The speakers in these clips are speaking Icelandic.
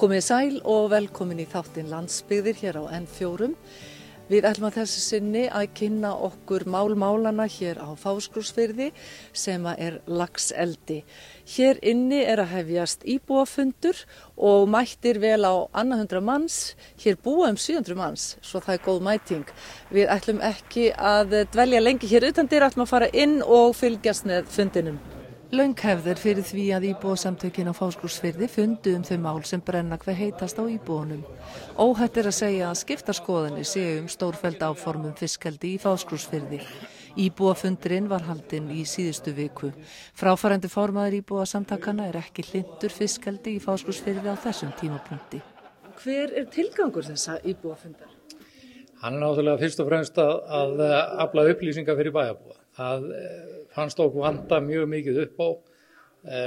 Komið sæl og velkomin í þáttinn landsbyggðir hér á N4. Við ætlum að þessu sinni að kynna okkur málmálana hér á Fáskursfyrði sem er lagseldi. Hér inni er að hefjast íbúafundur og mættir vel á annað hundra manns. Hér búa um 700 manns, svo það er góð mæting. Við ætlum ekki að dvelja lengi hér utan dyr, ætlum að fara inn og fylgjast með fundinum. Launghefðir fyrir því að íbúasamtökin á Fáskursfyrði fundu um þau mál sem brenna hver heitast á íbúanum. Óhætt er að segja að skiptarskoðinni séu um stórfæld áformum fiskaldi í Fáskursfyrði. Íbúafundurinn var haldinn í síðustu viku. Fráfærandi formaður íbúasamtakana er ekki hlindur fiskaldi í Fáskursfyrði á þessum tímapunkti. Hver er tilgangur þessa íbúafundar? Hann er náttúrulega fyrst og fremst að, að afla upplýsingar fyrir bæjarbúa. Það fannst okkur vanda mjög mikið upp á.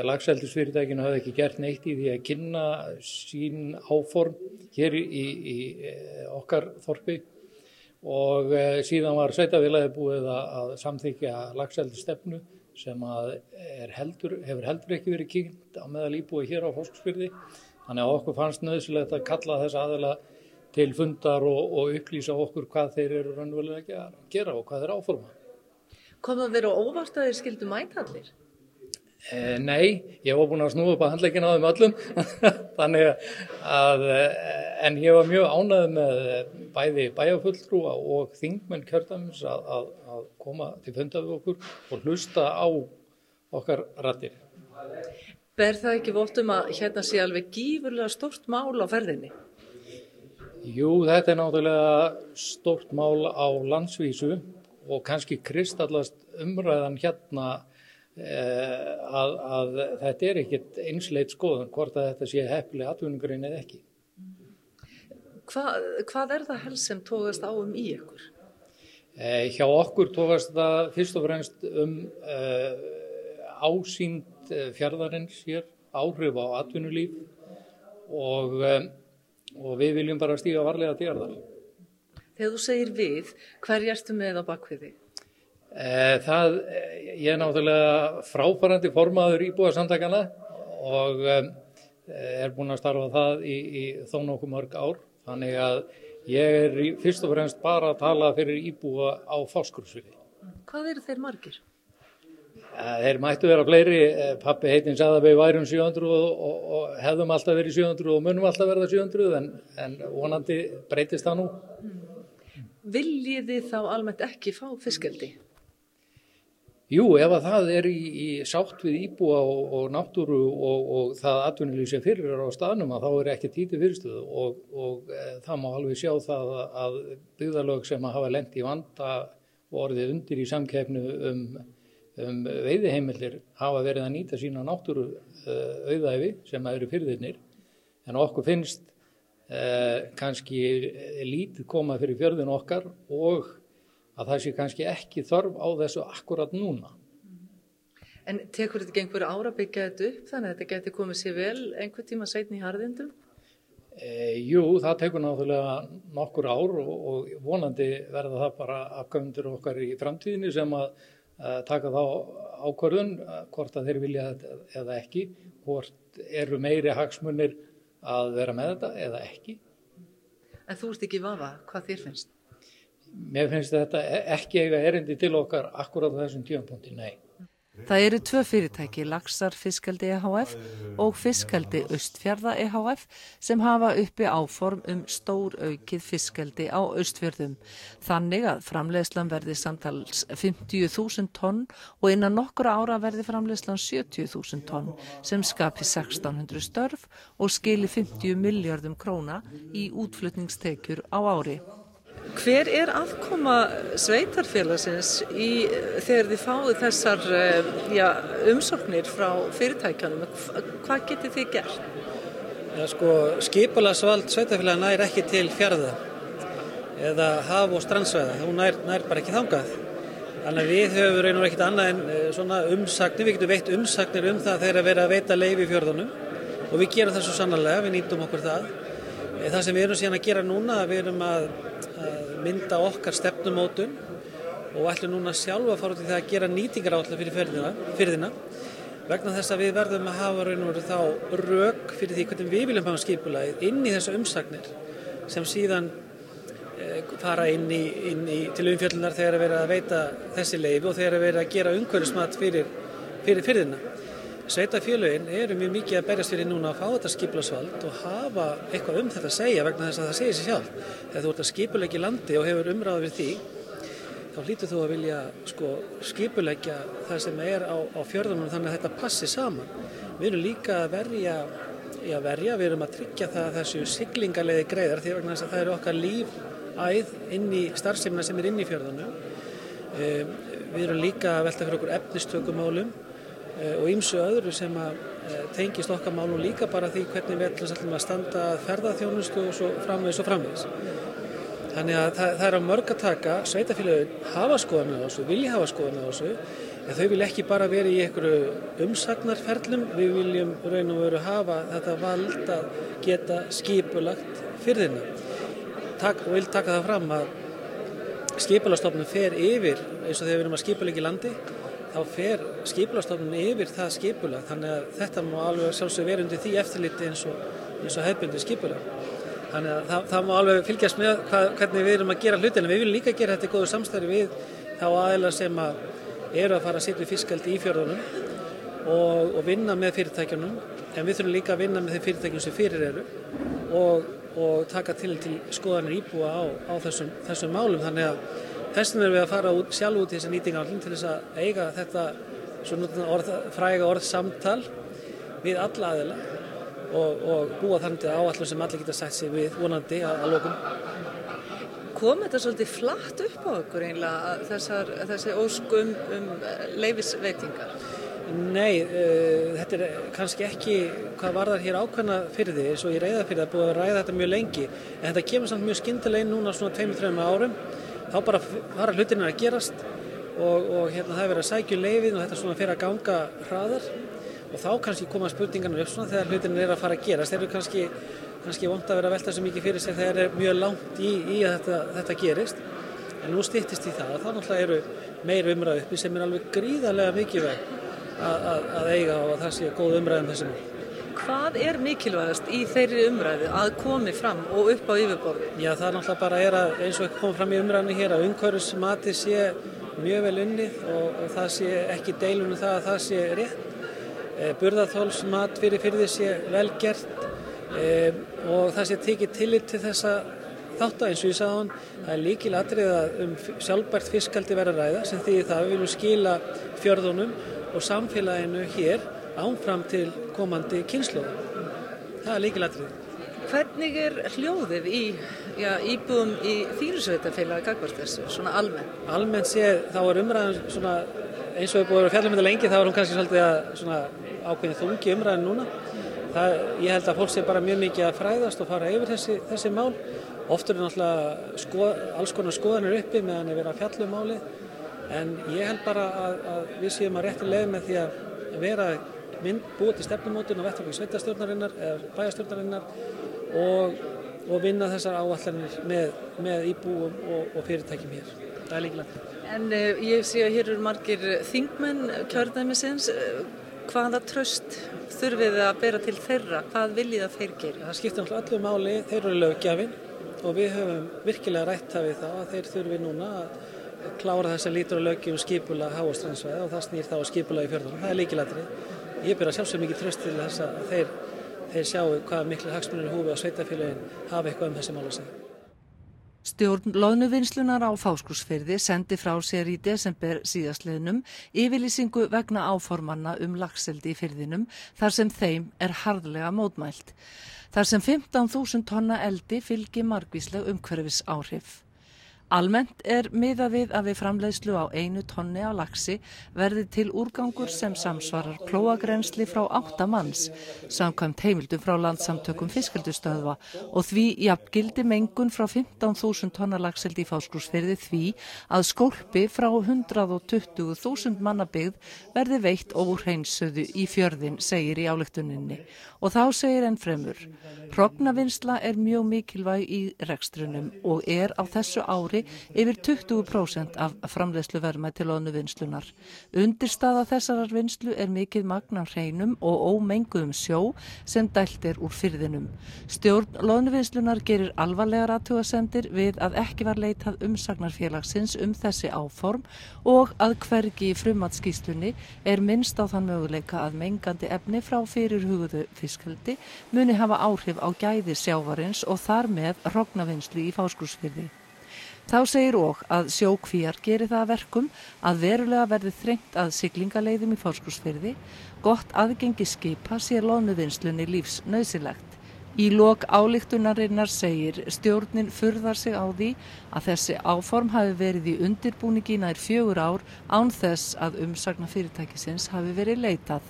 Lagseldisfyrirtækinu hafði ekki gert neitt í því að kynna sín áform hér í, í okkar þorpi og síðan var sveitafélagi búið að samþykja lagseldistefnu sem heldur, hefur heldur ekki verið kynnt á meðal íbúi hér á Fósksfyrði. Þannig að okkur fannst nöðsilegt að kalla þess aðela til fundar og, og upplýsa okkur hvað þeir eru raunverulega að gera og hvað þeir áforma. Kom það verið á óvart að þeir skildu mætallir? Eh, nei, ég var búin að snúða upp að handleikin á þeim öllum, þannig að, en ég var mjög ánæðið með bæði bæjafulltrúa og þingmenn kjörðamins að, að, að koma til fundað við okkur og hlusta á okkar rattir. Ber það ekki voltum að hérna sé alveg gífurlega stort mál á ferðinni? Jú, þetta er náttúrulega stort mál á landsvísu og kannski kristallast umræðan hérna eh, að, að þetta er ekkit einsleit skoðun hvort að þetta sé hefli atvinningurinn eða ekki. Hva, hvað er það helst sem tókast á um í ykkur? Eh, hjá okkur tókast það fyrst og fremst um eh, ásýnd fjörðarins hér, áhrif á atvinnulíf og, og við viljum bara stíga varlega til jarðar. Þegar þú segir við, hver erstu með á bakviði? Það, ég er náttúrulega frábærandi formaður íbúa samtakana og er búin að starfa það í, í þó nokkuð mörg ár. Þannig að ég er fyrst og fremst bara að tala fyrir íbúa á fáskursvili. Hvað eru þeir margir? Þeir mættu vera fleiri, pappi heitinn sagði að við værum 700 og, og, og hefðum alltaf verið 700 og munum alltaf verða 700 en, en vonandi breytist það nú. Mm. Viljið þið þá almennt ekki fá fiskeldi? Jú, ef að það er í, í sátt við íbúa og, og náttúru og, og það atvinnilíf sem fyrir er á staðnum að þá er ekki títi fyrirstöðu og, og e, það má alveg sjá það að byggðalög sem að hafa lendi í vanda og orðið undir í samkeppnu um, um veiðiheimildir hafa verið að nýta sína náttúru e, auðæfi sem að eru fyrirðirnir en okkur finnst Eh, kannski lítið koma fyrir fjörðin okkar og að það sé kannski ekki þörf á þessu akkurat núna. En tekur þetta ekki einhverju ára byggja þetta upp þannig að þetta getur komið sér vel einhver tíma sætni í harðindum? E, jú, það tekur náttúrulega nokkur ár og, og vonandi verða það bara afgöfundur okkar í framtíðinni sem að uh, taka þá ákvörðun uh, hvort að þeir vilja þetta eða ekki, hvort eru meiri hagsmunir að vera með þetta eða ekki. En þú ert ekki vafa, hvað þér finnst? Mér finnst þetta ekki eiga erindi til okkar akkurat á þessum tímanpunti, nei. Það eru tvö fyrirtæki, Laxar Fiskaldi EHF og Fiskaldi Östfjörða EHF sem hafa uppi áform um stór aukið fiskaldi á Östfjörðum. Þannig að framleiðslan verði samtals 50.000 tonn og innan nokkur ára verði framleiðslan 70.000 tonn sem skapi 1600 störf og skili 50 miljardum króna í útflutningstekjur á ári. Hver er aðkoma sveitarfélagsins í, þegar þið fáið þessar já, umsóknir frá fyrirtækjanum? Hvað getur þið gert? Ja, sko, skipalagsvald sveitarfélagina er ekki til fjörða eða haf- og strandsvæða. Hún nær, nær bara ekki þangað. Þannig að við höfum reynur ekkit annað en svona umsagnir, við getum veitt umsagnir um það þegar að vera að veita leif í fjörðunum og við gerum það svo sannarlega, við nýtum okkur það. Það sem við erum síðan að gera núna, við erum að mynda okkar stefnumótun og ætlum núna sjálfa að fara út í það að gera nýtingar áallar fyrir fyrðina vegna þess að við verðum að hafa raun og veru þá rauk fyrir því hvernig við viljum hafa skipulagið inn í þessu umsagnir sem síðan eh, fara inn í, inn í til umfjöldunar þegar að vera að veita þessi leifi og þegar að vera að gera umhverfismat fyrir, fyrir fyrðina. Sveitafélögin eru mjög mikið að berjast fyrir núna að fá þetta skiplasvald og hafa eitthvað um þetta að segja vegna þess að það segir sér sjálf. Þegar þú ert að skipulegja landi og hefur umræðið við því, þá hlýtur þú að vilja sko, skipulegja það sem er á, á fjörðunum þannig að þetta passi saman. Við erum líka að verja, já, verja við erum að tryggja það að þessu siglingarleiði greiðar því vegna þess að það eru okkar lífæð inn í starfseimina sem er inn í fjörðunum. Um, við erum líka að velta fyrir okkur efnistökumálum og ímsu öðru sem að eh, tengist okkar málum líka bara því hvernig við ætlum að standa ferðarþjónustu og svo framvegis og framvegis. Þannig að það, það er á mörg að taka, sveitafélagin hafa skoðan á þessu, vilja hafa skoðan á þessu, en þau vilja ekki bara vera í einhverju umsagnarferlum, við viljum raun og veru hafa þetta vald að geta skipulagt fyrir þeirna. Tak, vil taka það fram að skipulastofnum fer yfir eins og þegar við erum að skipulegja landi, þá fer skipulastofnun yfir það skipula þannig að þetta má alveg sjálfsög vera undir því eftirliti eins og, og hefbundi skipula þannig að það, það má alveg fylgjast með hvað, hvernig við erum að gera hlutina. Við viljum líka gera þetta í góðu samstæri við þá aðeila sem að eru að fara að setja fiskaldi í fjörðunum og, og vinna með fyrirtækjunum en við þurfum líka að vinna með þeim fyrirtækjum sem fyrir eru og, og taka til til skoðanir íbúa á, á þessum, þessum málum. Þannig að Þessum erum við að fara út, sjálf út í þessi nýtingállin til þess að eiga þetta orð, fræga orð samtal við alla aðila og, og búa þannig að áallum sem allir geta sætt sig við vonandi að, að lokum. Kom þetta svolítið flatt upp á okkur einlega þessar, þessi óskum um leifisveitingar? Nei, uh, þetta er kannski ekki hvað var þar hér ákvæmna fyrir því eins og ég reyða fyrir það búið að ræða þetta mjög lengi en þetta kemur samt mjög skindilegin núna svona 2-3 árum þá bara fara hlutinir að gerast og, og hérna það er verið að sækju um leifin og þetta svona fyrir að ganga hraðar. Og þá kannski koma spurningarnir upp svona þegar hlutinir er að fara að gerast. Þeir eru kannski, kannski vond að vera að velta svo mikið fyrir sig þegar það er mjög langt í, í að þetta, þetta gerist. En nú stýttist í það og þá náttúrulega eru meir umræðu uppi sem er alveg gríðarlega mikið veg að, að, að eiga og að það sé góð umræðum þessum Hvað er mikilvægast í þeirri umræðu að komi fram og upp á yfirborðu? Já, það er náttúrulega bara er að eins og kom fram í umræðinu hér að umhverfismati sé mjög vel unnið og, og það sé ekki deilunum það að það sé rétt. E, Burðarþólsmat fyrir fyrir því sé vel gert e, og það sé tekið tillit til þessa þátt að eins og ég sagði hann, það er líkil atrið að um sjálfbært fiskaldi vera ræða sem því það við viljum skila fjörðunum og samfélaginu hér ánfram til komandi kynnslóða. Það er líkilatrið. Hvernig er hljóðið í já, íbúðum í þýrisveitafélagi gagvart þessu, svona almennt? Almennt séð, þá er umræðan svona, eins og við búum að fjalla um þetta lengi, þá er hún kannski svolítið að ákveðin þungi umræðin núna. Það, ég held að fólk sé bara mjög mikið að fræðast og fara yfir þessi, þessi mál. Oftur er náttúrulega skoð, alls konar skoðanir uppi meðan er verið að fjalla um málið. En ég held bara að, að við séum að rétti leið með því að vera mynd búið til stefnumótun á vettfólki sveitastjórnarinnar eða bæjastjórnarinnar og, og vinna þessar áallanir með, með íbúum og, og fyrirtækjum hér. Það er líkilega. En uh, ég sé að hér eru margir þingmenn kjörðæmisins. Hvaða tröst þurfið að bera til þeirra? Hvað viljið að þeir gera? Það skiptir alltaf öllu máli. Þeir eru lögjafinn og við höfum virkilega rætt af því þá að þeir þurfi núna að klára þess að lítur á lögjum skipula háastrandsveið og það snýr þá skipula í fjörðunum. Það er líkilætrið ég ber að sjálfsög mikið tröst til þess að þeir, þeir sjáu hvað miklu hagsmunir húfi á sveitafélagin hafa eitthvað um þessi mál að segja. Stjórn loðnuvinnslunar á fáskursferði sendi frá sér í desember síðastleðnum yfirlýsingu vegna áformanna um lagseldi í fyrðinum þar sem þeim er harðlega mótmælt. Þar sem 15.000 tonna eldi fylgir margvísleg umhverfis áhrif. Almennt er miða við að við framleiðslu á einu tonni á laxi verði til úrgangur sem samsvarar klóagrensli frá 8 manns, samkvæmt heimildum frá landsamtökum fiskaldustöðva og því jafngildi mengun frá 15.000 tonna laxeldi í fáskursferði því að skólpi frá 120.000 mannabygð verði veitt óhreinsuðu í fjörðin, segir í álektuninni. Og þá segir enn fremur, prognavinnsla er mjög mikilvæg í rekstrunum og er á þessu ári yfir 20% af framleiðslu verma til loðnuvinnslunar. Undirstaða þessarar vinslu er mikið magna hreinum og ómenguðum sjó sem dælt er úr fyrðinum. Stjórn loðnuvinslunar gerir alvarlegar aðtúasendir við að ekki var leitað umsagnarfélagsins um þessi áform og að hvergi í frumatskíslunni er minnst á þann möguleika að mengandi efni frá fyrirhuguðu fiskaldi muni hafa áhrif á gæði sjávarins og þar með rognavinnslu í fáskursfyrði. Þá segir og að sjókvíjar gerir það verkum að verulega verði þrengt að siglingaleiðum í fáskursfyrði, gott aðgengi skipa sér lónuvinnslunni lífs nöðsilegt. Í lok álíktunarinnar segir stjórnin furðar sig á því að þessi áform hafi verið í undirbúningi nær fjögur ár án þess að umsagna fyrirtækisins hafi verið leitað.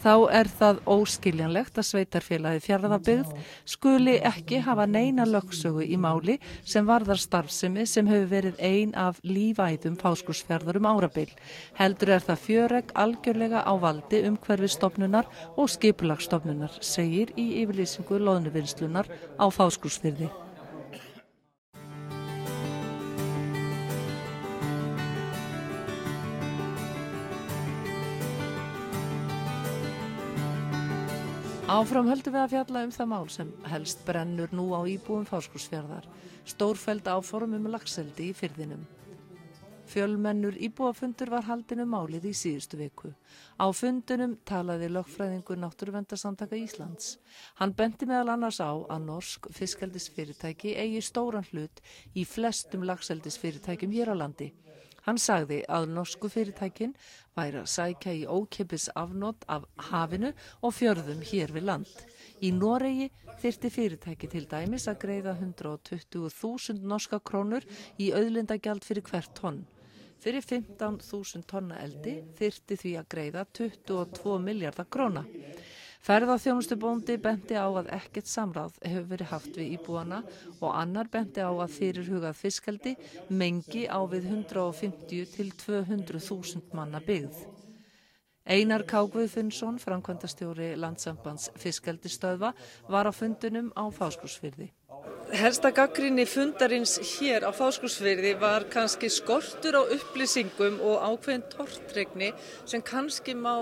Þá er það óskiljanlegt að sveitarfélagi fjárðabygð skuli ekki hafa neina lögsögu í máli sem varðar starfsemi sem hefur verið ein af lífæðum fáskursfjárðar um árabil. Heldur er það fjöreg algjörlega á valdi um hverfi stopnunar og skipulagsstopnunar, segir í yfirlýsingu loðnuvinnslunar á fáskursfyrði. Áfram höldum við að fjalla um það mál sem helst brennur nú á íbúum fáskursfjörðar, stórfæld áform um lagseldi í fyrðinum. Fjölmennur íbúafundur var haldin um málið í síðustu viku. Á fundunum talaði lögfræðingur Náttúruvendarsamtaka Íslands. Hann benti meðal annars á að norsk fiskeldisfyrirtæki eigi stóran hlut í flestum lagseldisfyrirtækjum hér á landi. Hann sagði að norsku fyrirtækin væri að sækja í ókipis afnót af hafinu og fjörðum hér við land. Í Noregi þyrti fyrirtæki til dæmis að greiða 120.000 norska krónur í auðlindagjald fyrir hvert tonn. Fyrir 15.000 tonna eldi þyrti því að greiða 22 miljardar króna. Ferðarþjónustubóndi benti á að ekkert samráð hefur verið haft við íbúana og annar benti á að fyrirhugað fiskaldi mengi á við 150 til 200.000 manna byggð. Einar Káguðfunnsson, framkvæmdastjóri landsambands fiskaldistöðva, var á fundunum á fáskursfyrði. Helsta gaggrinni fundarins hér á fáskursfyrði var kannski skortur á upplýsingum og ákveðin tortregni sem kannski má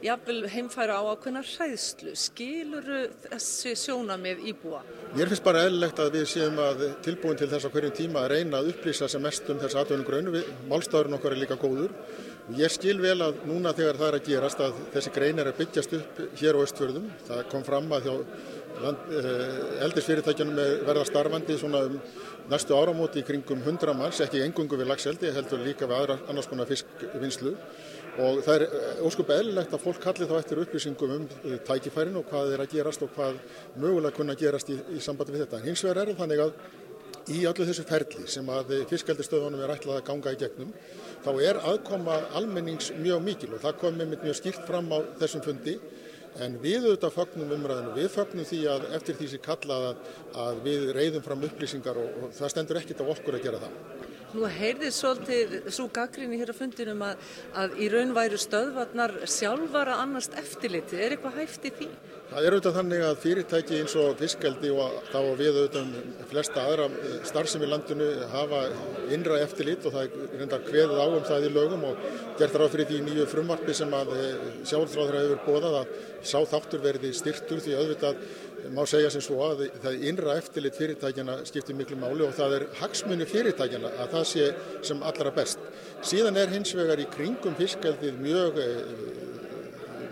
jafnvel heimfæra á ákveðina hræðslu. Skiluru þessi sjóna með íbúa? Mér finnst bara eðlilegt að við séum að tilbúin til þess að hverjum tíma að reyna að upplýsa sem mest um þess aðtöðunum grönu. Málstafurinn okkar er líka góður. Ég skil vel að núna þegar það er að gerast að þessi grein er að byggjast upp hér á östfjörðum. Það kom fram að Eh, eldisfyrirtækjanum verða starfandi um næstu áramóti í kringum 100 manns, ekki engungu við lagseldi, heldur líka við aðra annars konar fiskvinnslu og það er eh, óskup eðlilegt að fólk kalli þá eftir upplýsingum um eh, tækifærin og hvað er að gerast og hvað mögulega kunna gerast í, í sambandi við þetta. Hins vegar er þannig að í öllu þessu ferli sem að fiskaldistöðunum er ætlað að ganga í gegnum þá er aðkoma almennings mjög mikil og það kom með mjög skýrt fram á þessum fundi En við auðvitað fagnum umræðinu, við fagnum því að eftir því sem kallað að, að við reyðum fram upplýsingar og, og það stendur ekkit á okkur að gera það. Nú heyrðið svolítið svo gaggrinni hér á fundinum að, að í raun væru stöðvarnar sjálfvara annast eftirlitið. Er eitthvað hæft í því? Það er auðvitað þannig að fyrirtæki eins og fiskeldi og þá við auðvitað um flesta aðra starfsemi landinu hafa innra eftirlit og það er reyndar hveðið á um það í lögum og gert ráð fyrir því nýju frumvarpi sem að eh, sjálfstráður hefur bóðað að sá þáttur verði styrtur því auðvitað má segja sem svo að það innra eftirlit fyrirtækjana skiptir miklu máli og það er hagsmunni fyrirtækjana að það sé sem allra best. Síðan er hins vegar í kringum fiskeldið mjög e,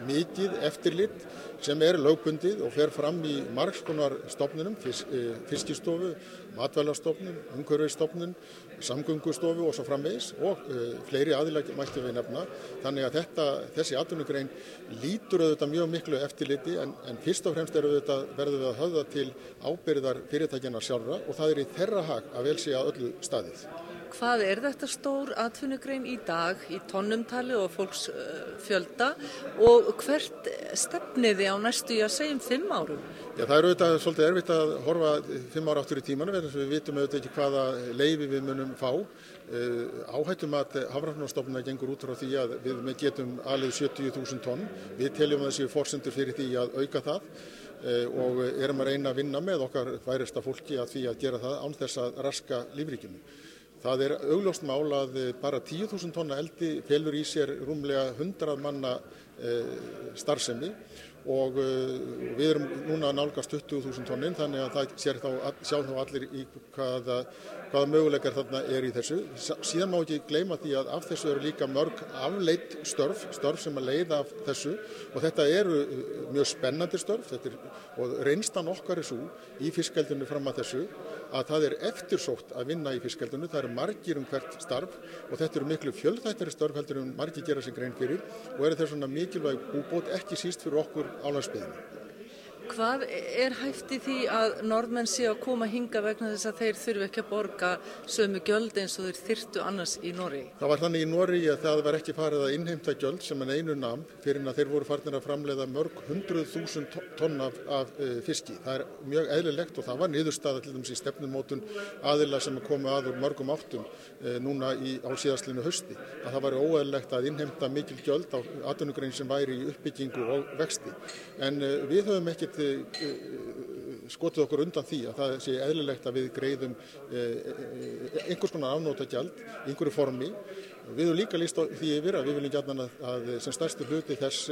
mikið eftirlit sem er lögbundið og fer fram í margskonar stofnunum, fisk, e, fiskistofu, matvælarstofnun, umhverfistofnun, samgöngustofu og svo framvegis og uh, fleiri aðilag mættum við nefna. Þannig að þetta, þessi atvinnugrein lítur auðvitað mjög miklu eftirliti en, en fyrst og fremst auðvitað, verður við að höfða til ábyrðar fyrirtækjana sjálfra og það er í þeirra hag að vel sé að öllu staðið. Hvað er þetta stór atvinnugrein í dag í tónnumtali og fólksfjölda og hvert stefniði á næstu í að segja um fimm árum? Já, það er auðvitað svolítið erfitt að horfa fimm ára áttur í tímanu við vitum auðvitað ekki hvaða leifi við munum fá. Eh, áhættum að Hafrafnarstofnuna gengur út frá því að við getum alveg 70.000 tonn. Við teljum að þessi fórsendur fyrir því að auka það eh, og erum að reyna að vinna með okkar værista fólki að því að gera það án þess að raska lífríkinu Það er augljóst mál að bara 10.000 tonna eldi felur í sér rúmlega 100 manna starfsemi og við erum núna að nálgast 20.000 tonnin þannig að það þá, sjá þá allir í hvaða, hvaða möguleikar þarna er í þessu. Síðan má ekki gleyma því að af þessu eru líka mörg afleitt störf, störf sem að leiða af þessu. Og þetta eru mjög spennandi störf. Er, og reynstan okkar er svo í fiskaldinu fram að þessu að það er eftirsótt að vinna í fiskaldinu, það eru margir um hvert starf og þetta eru miklu fjöldþættari störf heldur um margir gera sig grein fyrir og eru þess vegna mikilvæg búbót ekki síst fyrir okkur á landsbyðinu. Hvað er hægt í því að norðmenn sé að koma hinga vegna þess að þeir þurfu ekki að borga sömu gjöld eins og þeir þyrtu annars í Nóri? Það var þannig í Nóri að það var ekki farið að innheimta gjöld sem en einu namn fyrir en að þeir voru farinir að framleiða mörg hundruð þúsund tonn af, af uh, fiski. Það er mjög eðlilegt og það var niðurstaða til dæmis í stefnumótun aðila sem komu aður mörgum áttum uh, núna í, á síðastlinu hösti. Að það var óeðlilegt að innheimta mikil gjöld á atvinnugrein sem væri í uppbyggingu og vexti. En uh, við höfum ekkit skotið okkur undan því að það sé eðlilegt að við greiðum einhvers konar afnóta gjald í einhverju formi. Við höfum líka líst því yfir að við viljum gætna að sem stærstu hluti þess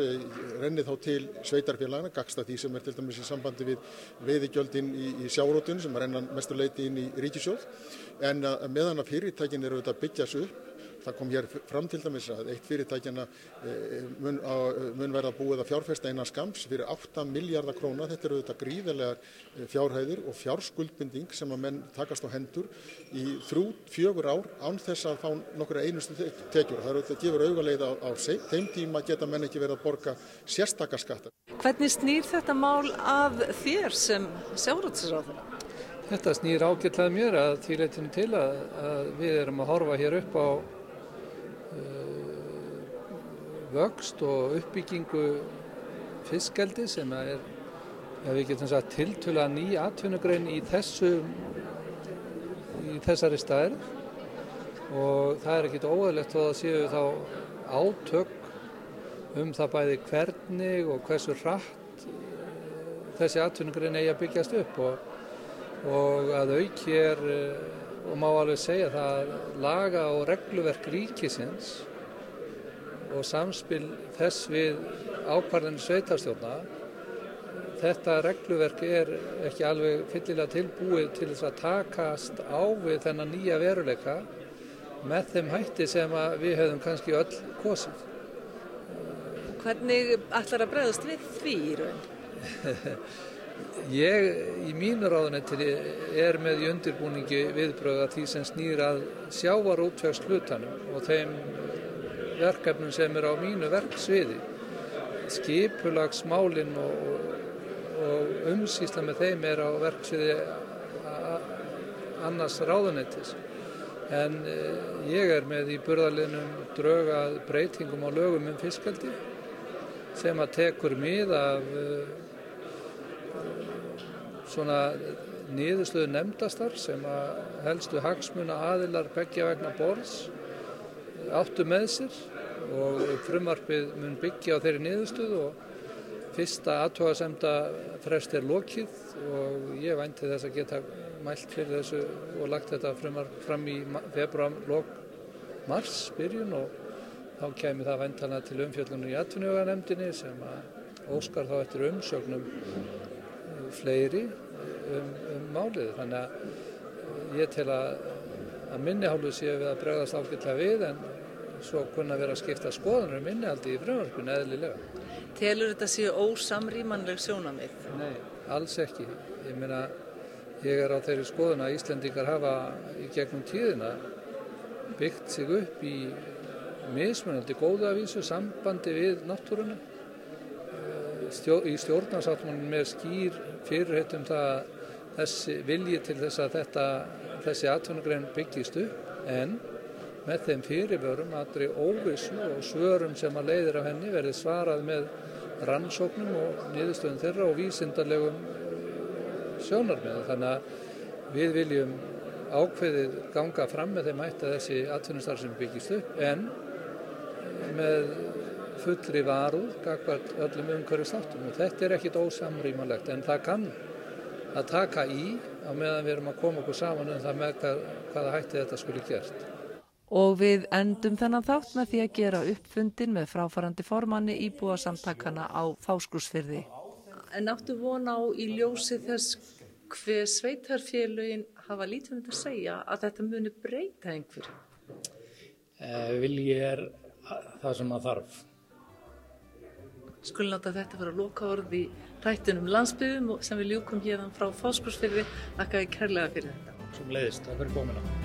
renni þá til sveitarfélagana, gagsta því sem er til dæmis í sambandi við veiðigjöldin í, í sjárótun sem renna mestur leiti inn í ríkisjóð en að meðan að fyrirtækin eru auðvitað byggjast upp Það kom hér fram til dæmis að eitt fyrirtækjana mun, á, mun verða búið að fjárfesta einan skams fyrir 8 miljardar króna. Þetta eru auðvitað gríðarlegar fjárhæðir og fjárskuldbinding sem að menn takast á hendur í þrjú, fjögur ár án þess að fá nokkru einustu tekjur. Það eru auðvitað gefur auðvaleið á, á þeim tíma geta menn ekki verið að borga sérstakarskatta. Hvernig snýr þetta mál að þér sem sjárótsráður? Þetta snýr ágætlega mér að þýrleitinu til að, að við erum að horfa hér upp á vöxt og uppbyggingu fiskeldi sem er, ef við getum sagt, tiltöla ný atvinnugrein í þessu í þessari staðir og það er ekkit óæðilegt þó að séu þá átök um það bæði hvernig og hversu hratt þessi atvinnugrein eigi að byggjast upp. Og, og að auki er og má alveg segja það laga og regluverk ríkisins og samspil þess við ákvarðinu sveitarstjórna þetta regluverk er ekki alveg fyllilega tilbúið til þess að takast á við þennan nýja veruleika með þeim hætti sem við hefðum kannski öll kosið. Hvernig ætlar að bregðast við því í raun? Ég í mínu ráðunetti er með í undirbúningi viðbröða því sem snýr að sjávar útvegs hlutanum og þeim verkefnum sem er á mínu verksviði. Skipulagsmálinn og, og umsýsla með þeim er á verksviði annars ráðunettis en ég er með í burðarliðnum draugað breytingum á lögum um fiskaldi sem að tekur mið af svona niðurstöðu nefndastar sem að helstu hagsmuna aðilar begja vegna borðs áttu með sér og frumarpið mun byggja á þeirri niðurstöðu og fyrsta aðtóasemda frest er lokið og ég vænti þess að geta mælt fyrir þessu og lagt þetta frumarp fram í februar lok mars byrjun og þá kemur það væntanlega til umfjöldunum í atvinnuganemdini sem að óskar þá eftir umsögnum fleiri um, um málið. Þannig að ég tel að að minnihálu séu við að bregðast ágætlega við en svo kunna vera að skipta skoðanur um innihaldi í frumvarpinu eðlilega. Telur þetta séu ósamrýmanleg sjónamið? Nei, alls ekki. Ég meina, ég er á þeirri skoðun að Íslendingar hafa í gegnum tíðina byggt sig upp í mismunandi góðavísu sambandi við náttúruna Stjó, í stjórnarsáttmannum með skýr fyrirheitum það þessi vilji til þess að þetta, þessi atvinnugrein byggist upp en með þeim fyrirvörum aðri óvissu og svörum sem að leiðir af henni verði svarað með rannsóknum og niðurstöðum þeirra og vísindarlegum sjónarmið. Þannig að við viljum ákveðið ganga fram með þeim ætti að þessi atvinnustar sem byggist upp en með fullri varuð gagvart öllum umhverju státtum og þetta er ekkit ósamrýmanlegt en það kann að taka í á meðan við erum að koma okkur saman um það með hvað, hvaða hætti þetta skulle gert. Og við endum þennan þátt með því að gera uppfundin með fráfarandi formanni íbúa samtakana á fáskursfyrði. En áttu vona á í ljósi þess hver sveitarfélugin hafa lítið um þetta að segja að þetta muni breyta einhverju? Eh, vilji er það sem að þarf. Skulum láta þetta vera loka orð í rættunum landsbyðum sem við ljúkum hérna frá fáskursfyrði. Þakka við kærlega fyrir þetta. Sem leiðist, það fyrir komina.